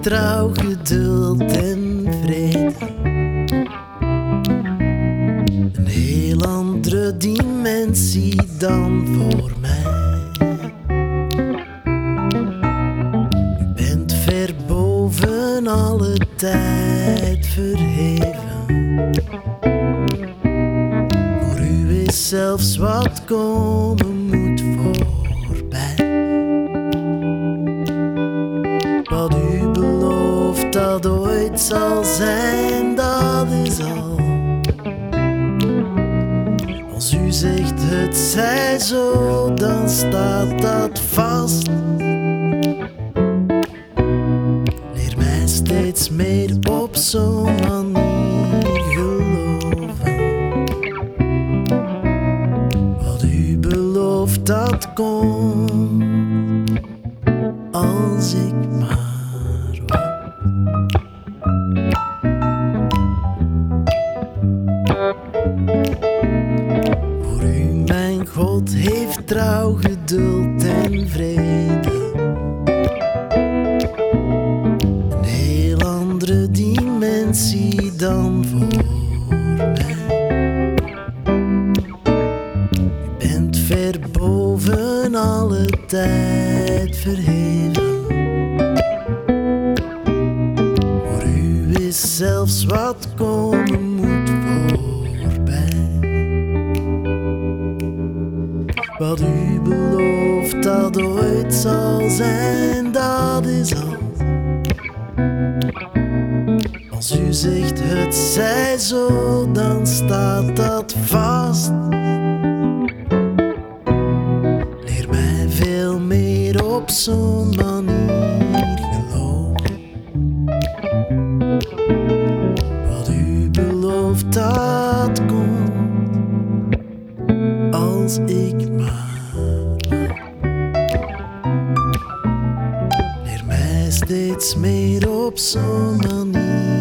trouw, geduld en vrede. Een heel andere dimensie dan voor mij. U bent ver boven alle tijd verheven. Voor u is zelfs wat komen moet voorbij. Wat u dat ooit zal zijn, dat is al. Als u zegt het zij zo, dan staat dat vast. Leer mij steeds meer op zo'n manier geloven. Wat u belooft, dat komt. Als ik trouw, geduld en vrede. Een heel andere dimensie dan voor mij. U bent ver boven alle tijd verheven. Voor u is zelfs wat komen Wat u belooft dat ooit zal zijn, dat is al. Als u zegt het zij zo, dan staat dat vast. Leer mij veel meer op zo'n manier als ik maar. Leer mij steeds meer op zo'n manier.